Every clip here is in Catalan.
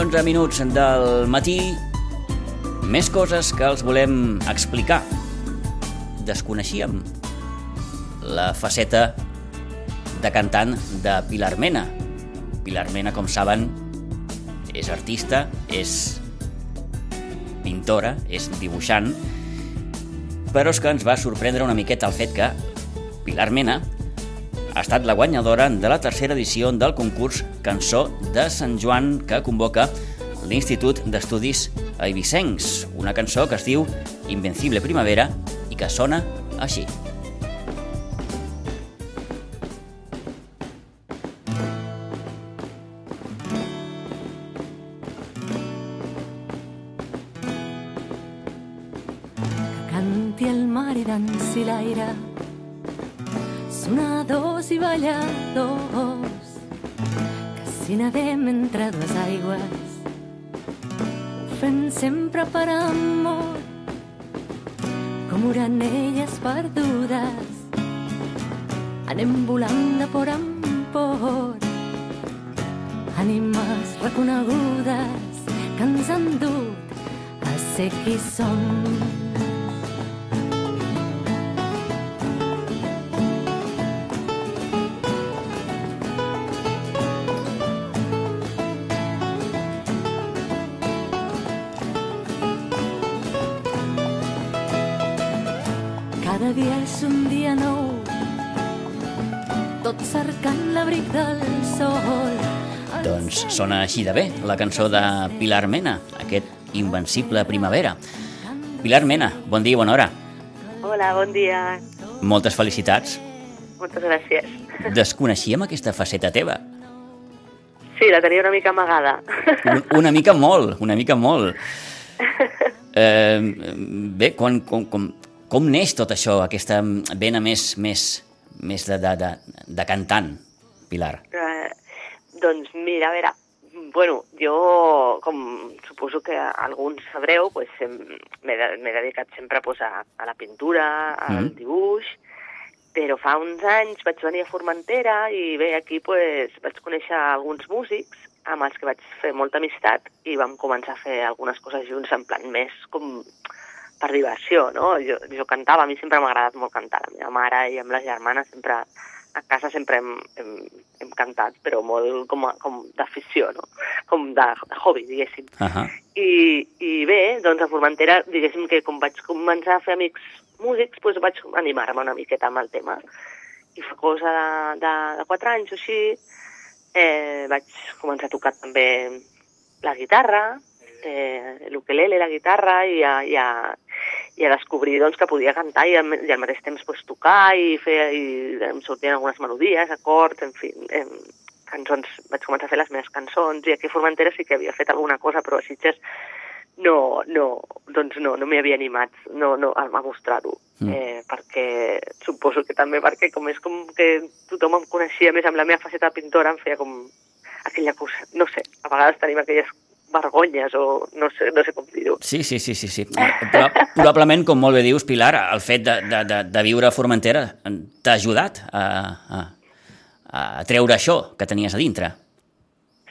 9 i 11 minuts del matí, més coses que els volem explicar. Desconeixíem la faceta de cantant de Pilar Mena. Pilar Mena, com saben, és artista, és pintora, és dibuixant, però és que ens va sorprendre una miqueta el fet que Pilar Mena ha estat la guanyadora de la tercera edició del concurs Cançó de Sant Joan que convoca l'Institut d'Estudis Eivissencs, una cançó que es diu Invencible Primavera i que sona així. Sempre per amor. Com oranelles perdudes anem volant de por en por ànimes reconegudes que ens han dut a ser qui som un dia nou, tot cercant l'abric del sol. Doncs sona així de bé, la cançó de Pilar Mena, aquest Invencible Primavera. Pilar Mena, bon dia i bona hora. Hola, bon dia. Moltes felicitats. Moltes gràcies. Desconeixíem aquesta faceta teva. Sí, la tenia una mica amagada. Un- Una mica molt, una mica molt. Eh, bé, quan, com, com, com neix tot això, aquesta vena més, més, més de, de, de, de cantant, Pilar? Eh, doncs mira, a veure, bueno, jo, com suposo que alguns sabreu, pues, m'he de- dedicat sempre pues, a, a la pintura, al Mm. dibuix, però fa uns anys vaig venir a Formentera i bé, aquí pues, vaig conèixer alguns músics amb els que vaig fer molta amistat i vam començar a fer algunes coses junts en plan més com per diversió, no? Jo, jo cantava, a mi sempre m'ha agradat molt cantar. La meva mare i amb les germanes sempre a casa sempre hem, hem, hem cantat, però molt com, a, com d'afició, no? Com de hobby, diguéssim. Uh -huh. I, I bé, doncs a Formentera, diguéssim que com vaig començar a fer amics músics, doncs vaig animar-me una miqueta amb el tema. I fa cosa de, de, de 4 anys o així, eh, vaig començar a tocar també la guitarra, eh, l'ukelele, la guitarra, i a, i a, i a descobrir doncs, que podia cantar i al, i al mateix temps pues, tocar i, fer, i em sortien algunes melodies, acords, en fi, em, cançons, vaig començar a fer les meves cançons i aquí a Formentera sí que havia fet alguna cosa, però a Sitges no, no, doncs no, no m'hi havia animat no, no, a, mostrar-ho. Mm. Eh, perquè suposo que també perquè com és com que tothom em coneixia més amb la meva faceta de pintora, em feia com aquella cosa, no sé, a vegades tenim aquelles vergonyes o no sé, no sé com dir-ho. Sí, sí, sí, sí, sí. Però, probablement, com molt bé dius, Pilar, el fet de, de, de, de viure a Formentera t'ha ajudat a, a, a treure això que tenies a dintre.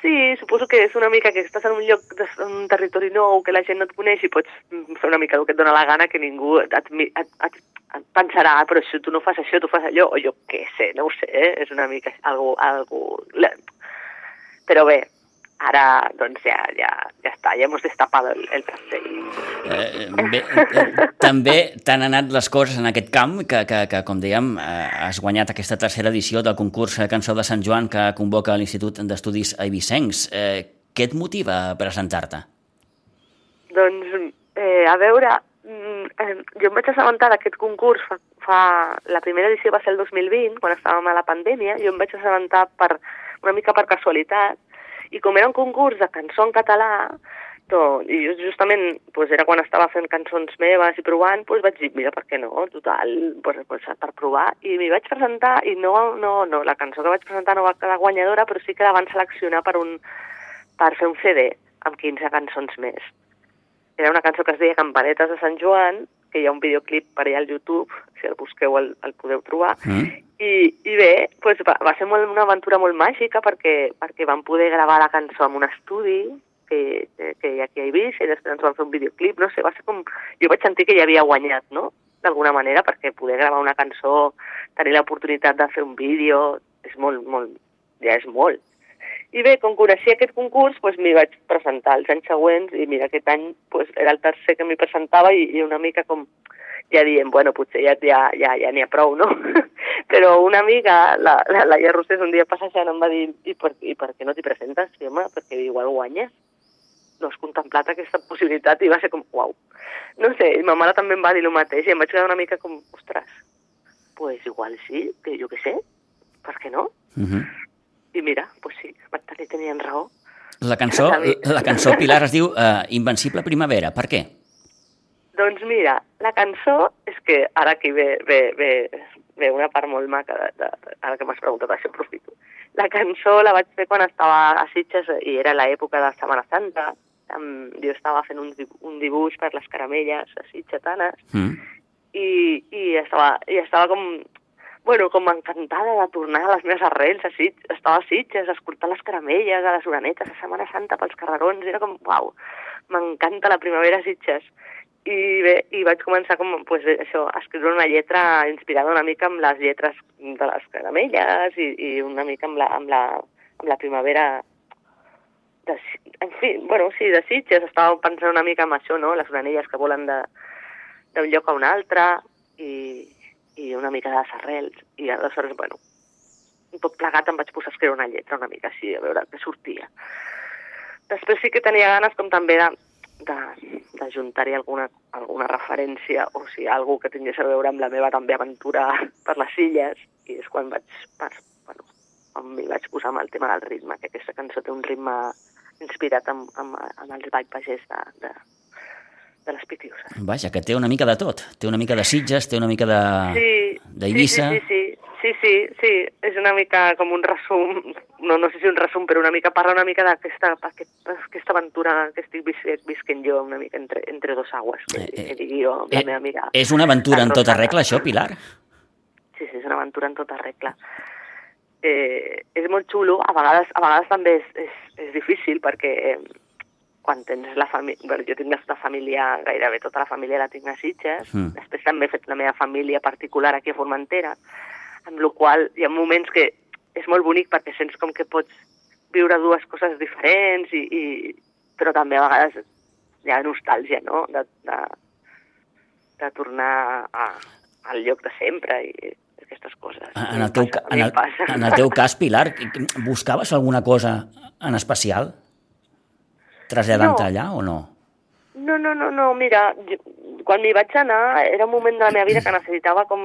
Sí, suposo que és una mica que estàs en un lloc, en un territori nou, que la gent no et coneix i pots fer una mica el que et dóna la gana, que ningú et, et, et, et, et pensarà, "Ah, però això, tu no fas això, tu fas allò, o jo què sé, no ho sé, eh? és una mica algo, algo... Però bé, ara doncs ja, ja, ja està, ja hemos destapado el, el castell. Eh, bé, eh, també t'han anat les coses en aquest camp que, que, que com dèiem, eh, has guanyat aquesta tercera edició del concurs Cançó de Sant Joan que convoca l'Institut d'Estudis Eivissencs. Eh, què et motiva a presentar-te? Doncs, eh, a veure, mm, jo em vaig assabentar d'aquest concurs fa, fa... La primera edició va ser el 2020, quan estàvem a la pandèmia, jo em vaig assabentar per, una mica per casualitat, i com era un concurs de cançó en català, doncs, i jo justament pues, era quan estava fent cançons meves i provant, doncs vaig dir, mira, per què no? Total, pues, pues, per provar. I m'hi vaig presentar i no, no, no, la cançó que vaig presentar no va quedar guanyadora, però sí que la van seleccionar per, un, per fer un CD amb 15 cançons més. Era una cançó que es deia Campanetes de Sant Joan, que hi ha un videoclip per allà al YouTube, si el busqueu el, el podeu trobar, Mm? I, i bé, doncs va, va ser molt, una aventura molt màgica perquè, perquè vam poder gravar la cançó en un estudi que, que, que aquí a Eivissa i després ens van fer un videoclip, no sé, va ser com... Jo vaig sentir que ja havia guanyat, no?, d'alguna manera, perquè poder gravar una cançó, tenir l'oportunitat de fer un vídeo, és molt, molt, ja és molt. I bé, com coneixia aquest concurs, doncs m'hi vaig presentar els anys següents i mira, aquest any doncs, era el tercer que m'hi presentava i, i una mica com ja dient, bueno, potser ja ja, ja, ja n'hi ha prou, no? Però una amiga, la, la Laia Rossés, un dia passejant em va dir i per, i per què no t'hi presentes? Sí, home, perquè igual guanyes. No has contemplat aquesta possibilitat i va ser com, uau. No sé, i ma mare també em va dir el mateix i em vaig quedar una mica com, ostres, pues igual sí, que jo què sé, per què no? Uh -huh. I mira, pues sí, tenien raó. La cançó, la cançó Pilar es diu uh, Invencible Primavera. Per què? Doncs mira, la cançó és que ara aquí ve, ve, ve, ve una part molt maca, de, de, ara que m'has preguntat això, aprofito. La cançó la vaig fer quan estava a Sitges i era l'època de Setmana Santa. Um, jo estava fent un, un dibuix per les caramelles sitgetanes Mm. i, i, estava, i estava com, bueno, com encantada de tornar a les meves arrels a Sitges. Estava a Sitges, escoltant les caramelles, a les orenetes, a Setmana Santa pels carrerons, era com, uau, m'encanta la primavera a Sitges. I bé, i vaig començar com, pues, això, a escriure una lletra inspirada una mica amb les lletres de les caramelles i, i una mica amb la, amb la, amb la primavera de, en fi, bueno, sí, de Sitges, estava pensant una mica en això, no?, les orenelles que volen d'un lloc a un altre i, i una mica de les. I aleshores, bueno, tot plegat em vaig posar a escriure una lletra una mica així, a veure què sortia. Després sí que tenia ganes com també de, de, de juntar-hi alguna, alguna referència o sigui, algú que tingués a veure amb la meva també aventura per les illes i és quan vaig, per, bueno, quan m'hi vaig posar amb el tema del ritme, que aquesta cançó té un ritme inspirat amb, amb, amb els ball pagès de, de, de les Pitiuses. Vaja, que té una mica de tot. Té una mica de Sitges, té una mica de... Sí, d'Eivissa. Sí, sí, sí, sí, sí, sí, és una mica com un resum, no, no sé si un resum, però una mica parla una mica d'aquesta aquest, aquesta aventura que estic vis, visquent jo, una mica entre, entre dos aigües, Eh, eh, que digui jo, la Eh, meva amiga. és una aventura en tota regla, això, Pilar? Sí, sí, és una aventura en tota regla. Eh, és molt xulo, a vegades, a vegades també és, és, és difícil perquè eh, quan tens la família... Bueno, jo tinc la família, gairebé tota la família la tinc a Sitges, Mm. després també he fet la meva família particular aquí a Formentera, amb la qual hi ha moments que és molt bonic perquè sents com que pots viure dues coses diferents, i, i, però també a vegades hi ha nostàlgia, no?, de, de, de tornar a, al lloc de sempre i aquestes coses. En el, teu, passa, en, el, passa. en el teu cas, Pilar, buscaves alguna cosa en especial traslladant-te No. allà o no? No, no, no, no, mira, jo, quan m'hi vaig anar era un moment de la meva vida que necessitava com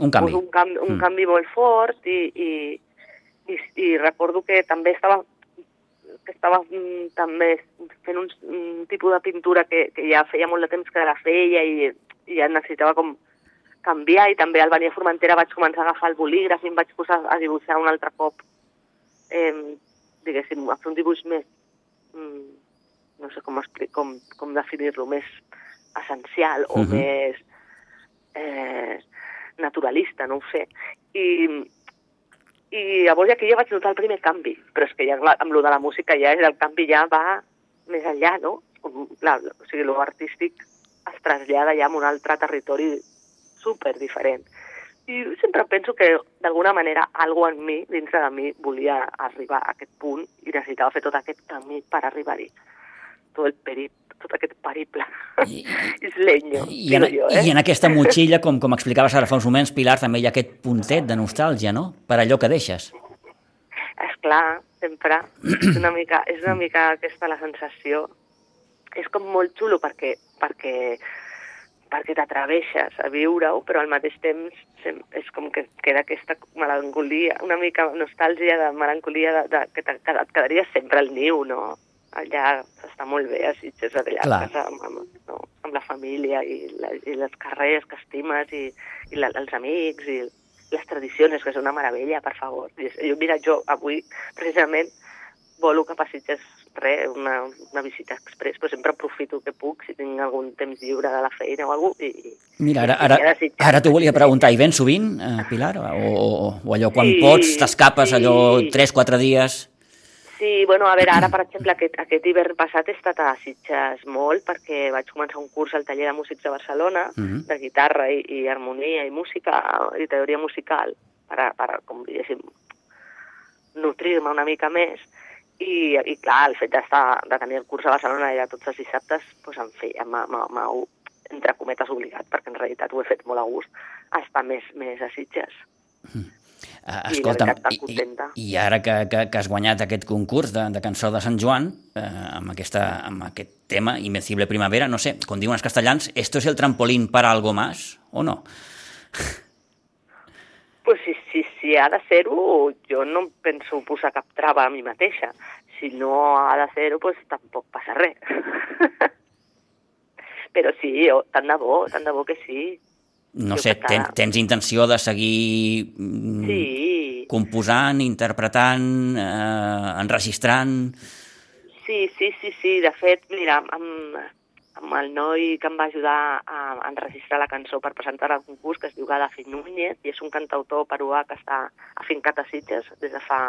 Un canvi. pues, un, canvi, un Mm. canvi molt fort i, i, i, i recordo que també estava que estava mm, també fent un, un tipus de pintura que, que ja feia molt de temps que la feia i, i ja necessitava com canviar i també al venir a Formentera vaig començar a agafar el bolígraf i em vaig posar a dibuixar un altre cop eh, diguéssim, a fer un dibuix més mm, no sé com, com, com definir-lo, més essencial o Mhm. més eh, naturalista, no ho sé. I, i llavors aquí ja vaig notar el primer canvi, però és que ja amb lo de la música ja el canvi ja va més enllà, no? La, o sigui, lo artístic es trasllada ja a un altre territori super diferent. I sempre penso que d'alguna manera algo en mi, dintre de mi, volia arribar a aquest punt i necessitava fer tot aquest camí per arribar-hi. Tot el perip, tot aquest periple. I- Isleño, I en, jo, eh? I en aquesta motxilla, com, com explicaves ara fa uns moments, Pilar, també hi ha aquest puntet de nostàlgia, no? Per allò que deixes. És clar, sempre. és, una mica, és una mica aquesta la sensació. És com molt xulo perquè, perquè, perquè t'atreveixes a viure-ho, però al mateix temps és com que queda aquesta melancolia, una mica nostàlgia de melancolia de, de, que te- que et quedaries sempre al niu, no? Allà s'està molt bé, a Sitges, a casa, amb, amb, no? amb la família i, la, i les carrers que estimes i, i la, els amics i les tradicions, que és una meravella, per favor. Jo, mira, jo avui, precisament, volo cap a Sitges, res, una, una visita express, però sempre aprofito que puc, si tinc algun temps lliure de la feina o alguna cosa, i, Mira, ara, ara, ara t'ho volia preguntar, i vens sovint, eh, Pilar? O, o, o allò quan Sí, pots, t'escapes allò sí. 3-4 dies? Sí, bueno, a veure, ara, per exemple, aquest, aquest hivern passat he estat a Sitges molt perquè vaig començar un curs al taller de músics de Barcelona, Uh -huh. de guitarra i, i harmonia i música i teoria musical, per, per com diguéssim, nutrir-me una mica més. I, i clar, el fet d'estar de tenir el curs a Barcelona ja tots els dissabtes doncs em feia, m'ha- entre cometes, obligat, perquè en realitat ho he fet molt a gust, estar més, més a Sitges. Uh, I, escolta'm, i, i, i ara que, que, que has guanyat aquest concurs de, de cançó de Sant Joan, eh, amb, aquesta, amb aquest tema, Invencible Primavera, no sé, com diuen els castellans, ¿esto es el trampolín para algo más o no? Pues si, si, si ha de ser-ho, jo no em penso posar cap trava a mi mateixa. Si no ha de ser-ho, pues tampoc passa res. Però sí, oh, tant de bo, tant de bo que sí. No Jo sé, ten, tens intenció de seguir mm, Sí, composant, interpretant, eh, enregistrant... sí, sí, sí, sí. De fet, mira, amb, amb el noi que em va ajudar a enregistrar la cançó per presentar al concurs, que es diu Gadafi Núñez, i és un cantautor peruà que està afincat a Sitges des de fa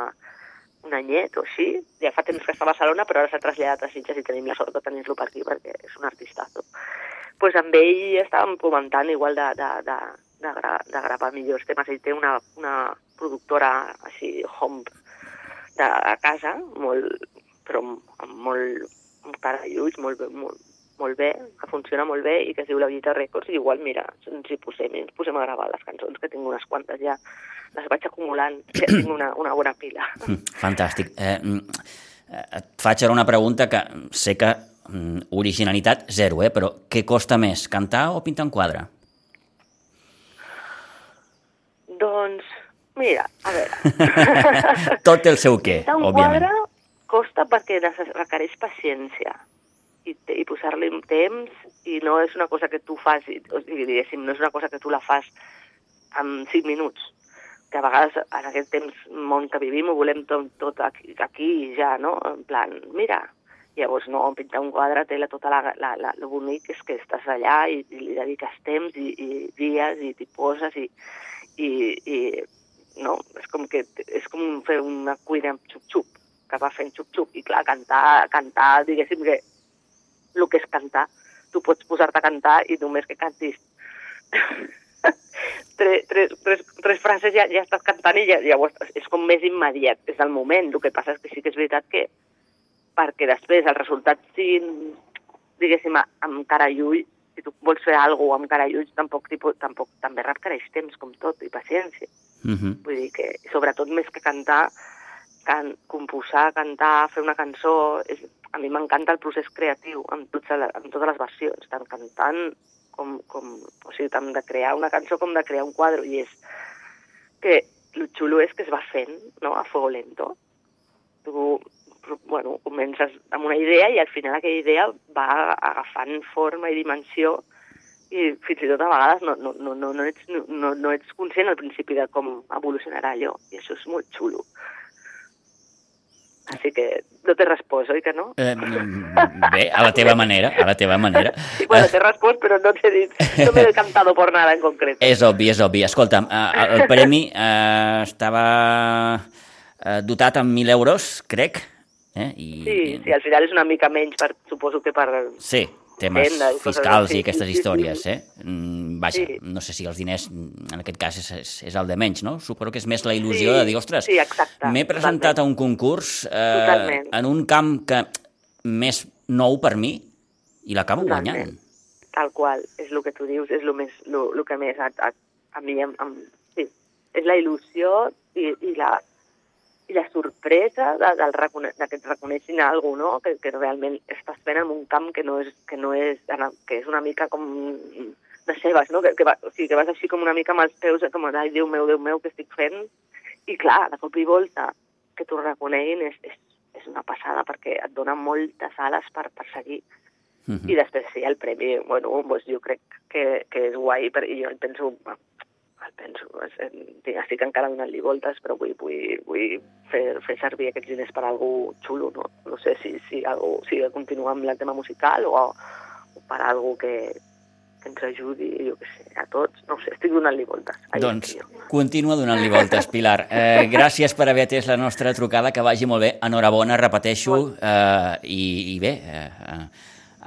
un anyet o així. Ja fa temps que està a Barcelona, però ara s'ha traslladat a Sitges i tenim la sort de tenir-lo per aquí perquè és un artistazo. Pues amb ell estàvem comentant igual de, de, de, de, gra, de gravar millors temes. Ell té una, una productora així, home, de, a casa, molt, però amb, molt amb cara i ulls, molt, molt, molt bé, que funciona molt bé i que es diu La Vita Records, i igual, mira, ens hi posem, ens posem a gravar les cançons, que tinc unes quantes ja, les vaig acumulant, ja tinc una, una bona pila. Fantàstic. Eh, mm, eh, et faig ara una pregunta que sé que originalitat zero, eh? però què costa més, cantar o pintar un quadre? doncs, mira, a veure... Tot el seu què, Pintar un òbviament. quadre costa perquè requereix paciència i, i posar-li temps i no és una cosa que tu fas, o sigui, diguéssim, no és una cosa que tu la fas en cinc minuts, que a vegades en aquest temps món que vivim ho volem tot, tot aquí, aquí i ja, no? En plan, mira, llavors no, pintar un quadre té la, tota la, la, la, lo bonic és que estàs allà i, i li dediques temps i, i dies i t'hi poses i, i, i no? És com que és com fer una cuina amb xup-xup, que va fent xup-xup. I clar, cantar, cantar, diguéssim que el que és cantar, tu pots posar-te a cantar i només que cantis tres, tres, tres, tres frases ja, ja estàs cantant i ja, llavors és com més immediat, és el moment. El que passa és que sí que és veritat que perquè després el resultat sigui, diguéssim, amb cara i ull, si tu vols fer alguna cosa amb cara i ulls, tampoc, tipus, tampoc també requereix temps, com tot, i paciència. Uh -huh. Vull dir que, sobretot més que cantar, can, composar, cantar, fer una cançó... És, a mi m'encanta el procés creatiu amb, tots, amb totes les versions, tant cantant com, com... O sigui, tant de crear una cançó com de crear un quadre. I és que el xulo és que es va fent, no?, a fuego lento. Tu, bueno, comences amb una idea i al final aquella idea va agafant forma i dimensió i fins i tot a vegades no, no, no, no, no, ets, no, no ets conscient al principi de com evolucionarà allò, i això és molt xulo. Així que no t'he respost, oi que no? Eh, mm, bé, a la teva manera, a la teva manera. Sí, bueno, t'he respost, però no t'he dit, no m'he cantado por nada en concret. És obvi, és obvi. Escolta'm, eh, el premi eh, estava eh, dotat amb 1.000 euros, crec. Eh? I, Sí, sí, al final és una mica menys, per, suposo que per... Sí, temes Venda fiscals i aquestes històries, eh? Mm, Vaja, Sí. no sé si els diners, en aquest cas, és, és, és el de menys, no? Suposo que és més la il·lusió Sí, de dir, ostres, sí, m'he presentat a un concurs eh, Totalment. en un camp que més nou per mi i l'acabo Totalment. guanyant. Tal qual, és el que tu dius, és el, més, lo, lo que més a, a, a mi em, em, sí, és la il·lusió i, i, la, i la sorpresa de, del recone de que et reconeixin algú, no? Que, que realment estàs fent en un camp que no és, que no és, que és una mica com de seves, no? Que, que, va, o sigui, que vas així com una mica amb els peus, com, ai, Déu meu, Déu meu, què estic fent? I clar, de cop i volta, que t'ho reconeguin és, és, és una passada, perquè et dona moltes ales per, per seguir. Mhm. I després sí, el premi, bueno, doncs jo crec que, que és guai, per, i jo penso, el penso, estic encara donant-li voltes, però vull, vull, vull fer, fer servir aquests diners per algú xulo, no? No sé si, si, algú, si continuar amb el tema musical o, o per algú que, que ens ajudi, jo què sé, a tots. No sé, estic donant-li voltes. Ahí Doncs continua donant-li voltes, Pilar. Eh, gràcies per haver atès la nostra trucada, que vagi molt bé. Enhorabona, repeteixo, eh, i, i bé, eh,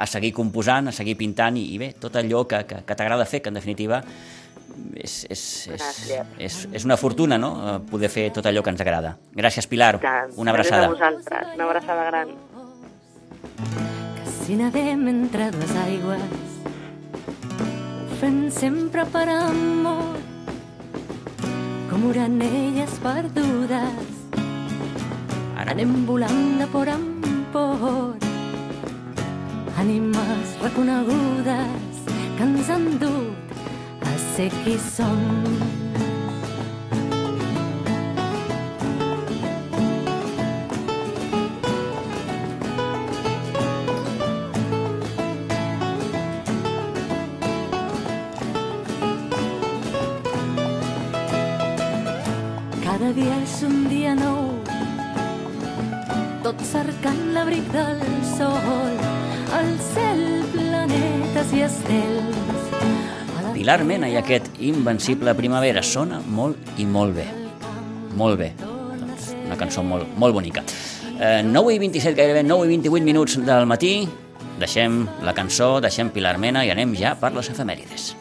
a seguir composant, a seguir pintant, i, i bé, tot allò que, que, que t'agrada fer, que en definitiva és, és, és, Gràcies. és, és una fortuna, no?, eh, poder fer tot allò que ens agrada. Gràcies, Pilar. Tant. Una Gràcies abraçada. a vosaltres, una abraçada gran. que si nedem entre dues aigües ho fem sempre per amor com oranelles perdudes Ara, anem volant de por en por ànimes reconegudes que ens han qui som Cada dia és un dia nou, tot cercant l'abric del sol, al cel, planetes i estels. Pilar Mena i aquest invencible primavera sona molt i molt bé. Molt bé. Doncs una cançó molt, molt bonica. Eh, 9 i 27, gairebé 9 i 28 minuts del matí. Deixem la cançó, deixem Pilar Mena i anem ja per les efemèrides.